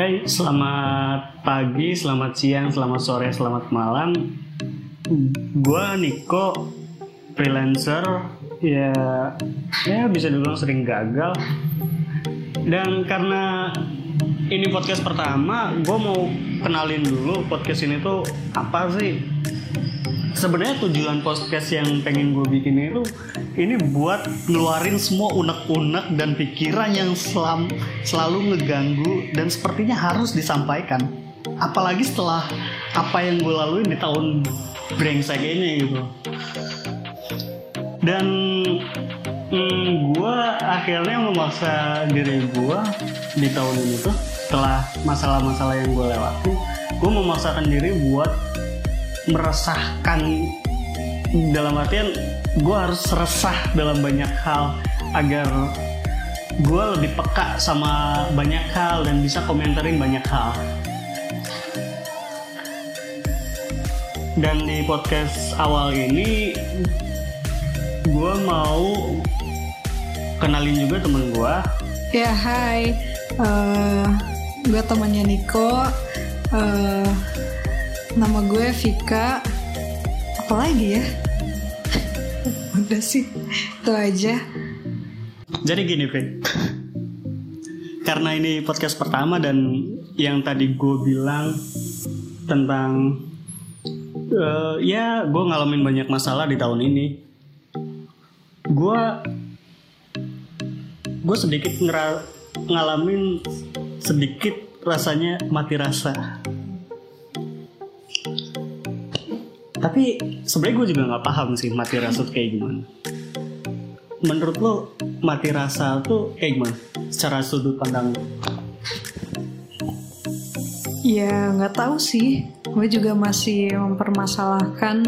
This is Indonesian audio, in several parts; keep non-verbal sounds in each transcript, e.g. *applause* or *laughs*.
Hai, selamat pagi, selamat siang, selamat sore, selamat malam. Gua Niko, freelancer, ya, ya bisa dibilang sering gagal. Dan karena ini podcast pertama, gue mau kenalin dulu podcast ini tuh apa sih? Sebenarnya tujuan podcast yang pengen gue bikin itu ini buat ngeluarin semua unek-unek dan pikiran yang selam, selalu ngeganggu dan sepertinya harus disampaikan. Apalagi setelah apa yang gue laluin di tahun brengsek ini gitu. Dan hmm, gue akhirnya memaksa diri gue di tahun ini tuh setelah masalah-masalah yang gue lewati, gue memaksakan diri buat meresahkan. Dalam artian gue harus resah dalam banyak hal agar gue lebih peka sama banyak hal dan bisa komentarin banyak hal. Dan di podcast awal ini gue mau kenalin juga temen gue Ya hai, uh, gue temannya Niko. Uh, nama gue Vika. Apalagi ya? *laughs* Udah sih, itu aja. Jadi gini, Vin. Karena ini podcast pertama dan yang tadi gue bilang tentang uh, ya gue ngalamin banyak masalah di tahun ini. Gue gue sedikit ngalamin sedikit rasanya mati rasa. Tapi sebenarnya gue juga nggak paham sih mati rasa tuh kayak gimana. Menurut lo mati rasa tuh kayak gimana? Secara sudut pandang lo? Ya nggak tahu sih. Gue juga masih mempermasalahkan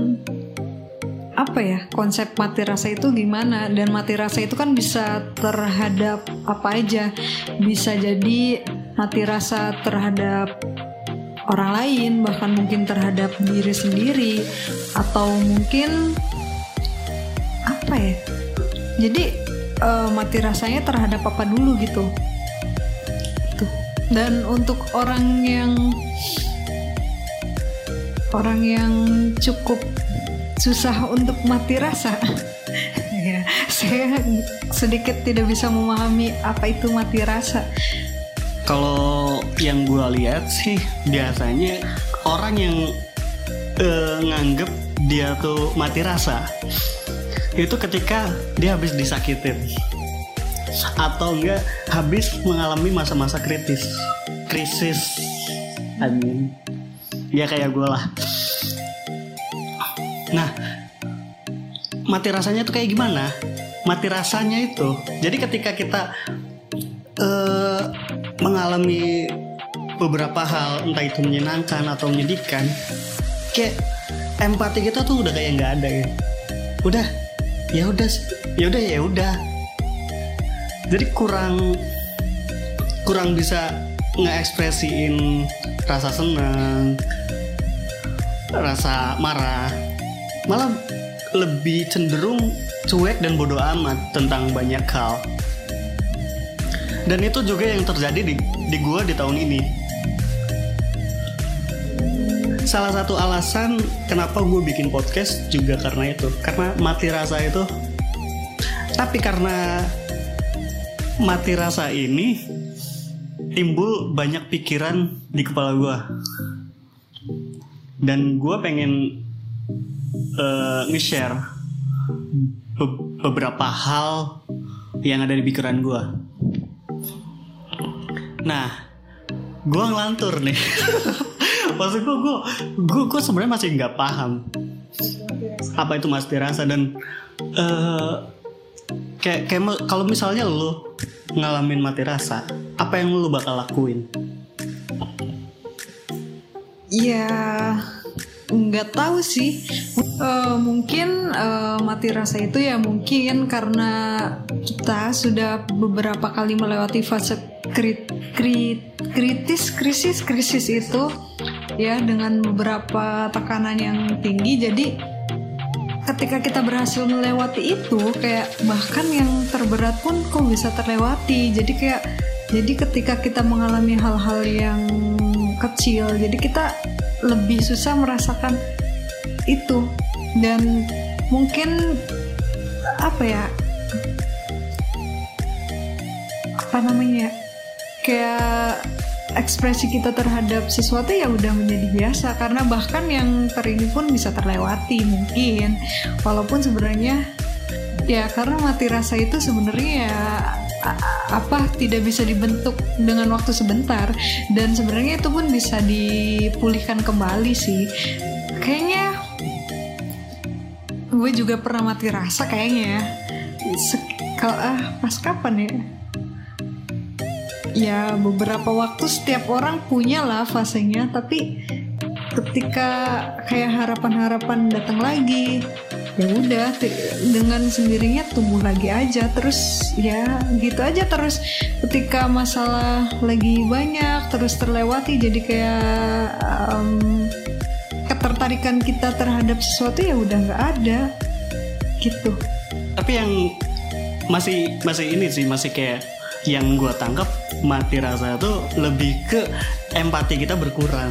apa ya konsep mati rasa itu gimana dan mati rasa itu kan bisa terhadap apa aja bisa jadi mati rasa terhadap orang lain bahkan mungkin terhadap diri sendiri atau mungkin apa ya jadi uh, mati rasanya terhadap apa dulu gitu tuh dan untuk orang yang orang yang cukup susah untuk mati rasa. *laughs* ya, saya sedikit tidak bisa memahami apa itu mati rasa. Kalau yang gue lihat sih biasanya orang yang uh, nganggep dia tuh mati rasa itu ketika dia habis disakitin. Atau enggak habis mengalami masa-masa kritis. Krisis. Mean ya kayak gue lah. Nah, mati rasanya tuh kayak gimana? Mati rasanya itu, jadi ketika kita uh, mengalami beberapa hal, entah itu menyenangkan atau menyedihkan, kayak empati kita tuh udah kayak nggak ada ya. Udah, ya udah, ya udah, ya udah. Jadi kurang kurang bisa ngekspresiin rasa senang, rasa marah, malah lebih cenderung cuek dan bodoh amat tentang banyak hal. Dan itu juga yang terjadi di, di gue di tahun ini. Salah satu alasan kenapa gue bikin podcast juga karena itu. Karena mati rasa itu. Tapi karena mati rasa ini timbul banyak pikiran di kepala gue. Dan gue pengen uh, nge-share be beberapa hal yang ada di pikiran gue. Nah, gue ngelantur nih. *laughs* Maksud gue, gue, gue, gue sebenarnya masih nggak paham apa itu mas dirasa dan uh, kayak kayak kalau misalnya lo ngalamin mati rasa, apa yang lo bakal lakuin? Ya, nggak tahu sih uh, mungkin uh, mati rasa itu ya mungkin karena kita sudah beberapa kali melewati fase krit, krit, kritis krisis krisis itu ya dengan beberapa tekanan yang tinggi. Jadi ketika kita berhasil melewati itu kayak bahkan yang terberat pun kok bisa terlewati. Jadi kayak Jadi ketika kita mengalami hal-hal yang kecil, jadi kita lebih susah merasakan itu. Dan mungkin apa ya apa namanya ya, kayak ekspresi kita terhadap sesuatu ya udah menjadi biasa. Karena bahkan yang terini pun bisa terlewati mungkin. Walaupun sebenarnya ya karena mati rasa itu sebenarnya ya apa tidak bisa dibentuk dengan waktu sebentar. Dan sebenarnya itu pun bisa dipulihkan kembali sih. Kayaknya gue juga pernah mati rasa kayaknya ya. Kalau ah pas kapan ya ya beberapa waktu setiap orang punya lah fasenya tapi ketika kayak harapan-harapan datang lagi ya udah dengan sendirinya tumbuh lagi aja terus ya gitu aja terus ketika masalah lagi banyak terus terlewati jadi kayak um, ketertarikan kita terhadap sesuatu ya udah nggak ada gitu. Tapi yang masih masih ini sih masih kayak yang gue tangkap mati rasa itu lebih ke empati kita berkurang.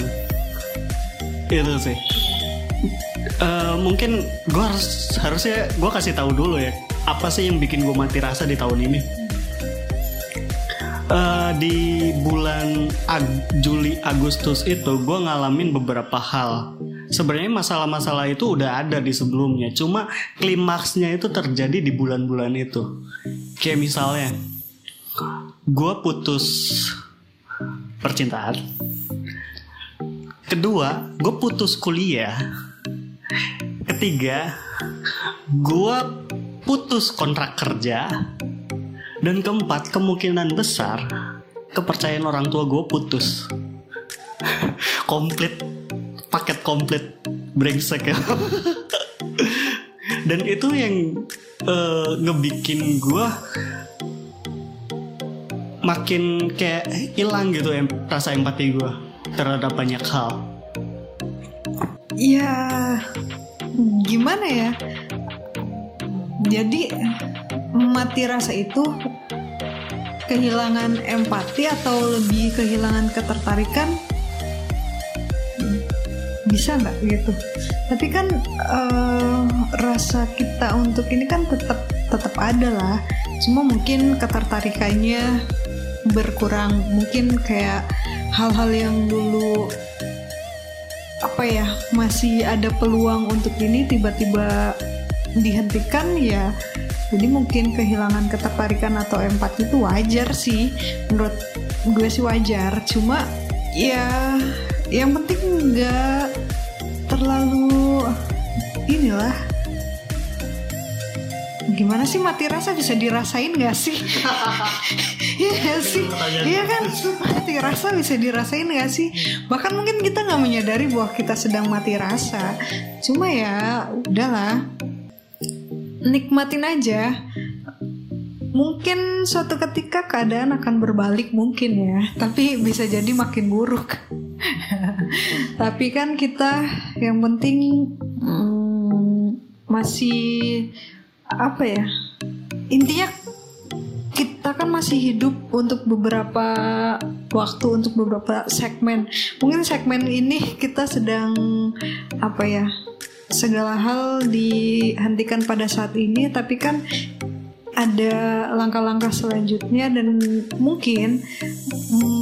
Itu sih. Uh, mungkin gue harus harusnya gue kasih tahu dulu ya apa sih yang bikin gue mati rasa di tahun ini? Uh, di bulan Ag Juli Agustus itu gue ngalamin beberapa hal. Sebenarnya masalah-masalah itu udah ada di sebelumnya cuma klimaksnya itu terjadi di bulan-bulan itu. Kayak misalnya gue putus percintaan. Kedua gue putus kuliah. Ketiga gue putus kontrak kerja. Dan keempat kemungkinan besar kepercayaan orang tua gue putus. *laughs* Komplit paket komplit brengsek ya. *laughs* Dan itu yang uh, ngebikin gue makin kayak hilang gitu em rasa empati gue terhadap banyak hal. Ya gimana ya? Jadi mati rasa itu kehilangan empati atau lebih kehilangan ketertarikan? Bisa nggak gitu? Tapi kan uh, rasa kita untuk ini kan tetap tetap ada lah. Cuma mungkin ketertarikannya berkurang. Mungkin kayak hal-hal yang dulu apa ya masih ada peluang untuk ini tiba-tiba dihentikan ya. Jadi mungkin kehilangan ketertarikan atau empati itu wajar sih. Menurut gue sih wajar. Cuma ya yang penting nggak terlalu inilah gimana sih mati rasa bisa dirasain gak sih? *laughs* Iya sih, iya kan mati rasa bisa dirasain gak sih? Bahkan mungkin kita nggak menyadari bahwa kita sedang mati rasa. Cuma ya udahlah, nikmatin aja. Mungkin suatu ketika keadaan akan berbalik mungkin ya, tapi bisa jadi makin buruk. *laughs* tapi kan kita yang penting hmm, masih apa ya? Intinya kita kan masih hidup untuk beberapa waktu untuk beberapa segmen. Mungkin segmen ini kita sedang apa ya segala hal dihentikan pada saat ini tapi kan ada langkah-langkah selanjutnya dan mungkin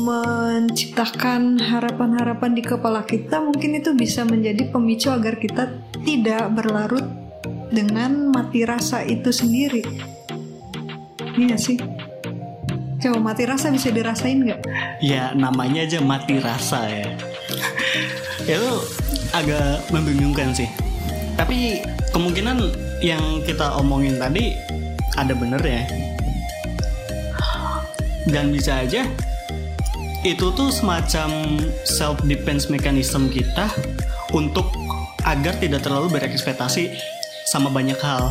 menciptakan harapan-harapan di kepala kita mungkin itu bisa menjadi pemicu agar kita tidak berlarut dengan mati rasa itu sendiri. Iya sih. Coba mati rasa bisa dirasain nggak? Ya namanya aja mati rasa ya. *laughs* itu agak membingungkan sih. Tapi kemungkinan yang kita omongin tadi ada bener ya. Dan bisa aja itu tuh semacam self defense mechanism kita untuk agar tidak terlalu berekspektasi sama banyak hal.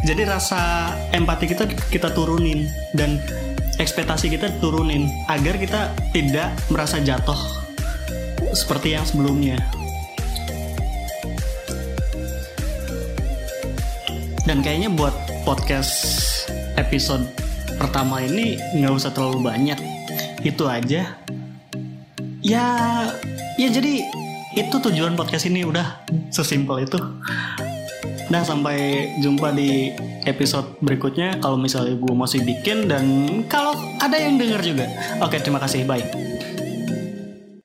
Jadi rasa empati kita kita turunin dan ekspektasi kita turunin agar kita tidak merasa jatuh seperti yang sebelumnya. Dan kayaknya buat podcast episode pertama ini nggak usah terlalu banyak itu aja ya ya jadi itu tujuan podcast ini udah sesimpel itu Nah sampai jumpa di episode berikutnya kalau misalnya gue masih bikin dan kalau ada yang denger juga. Oke terima kasih bye.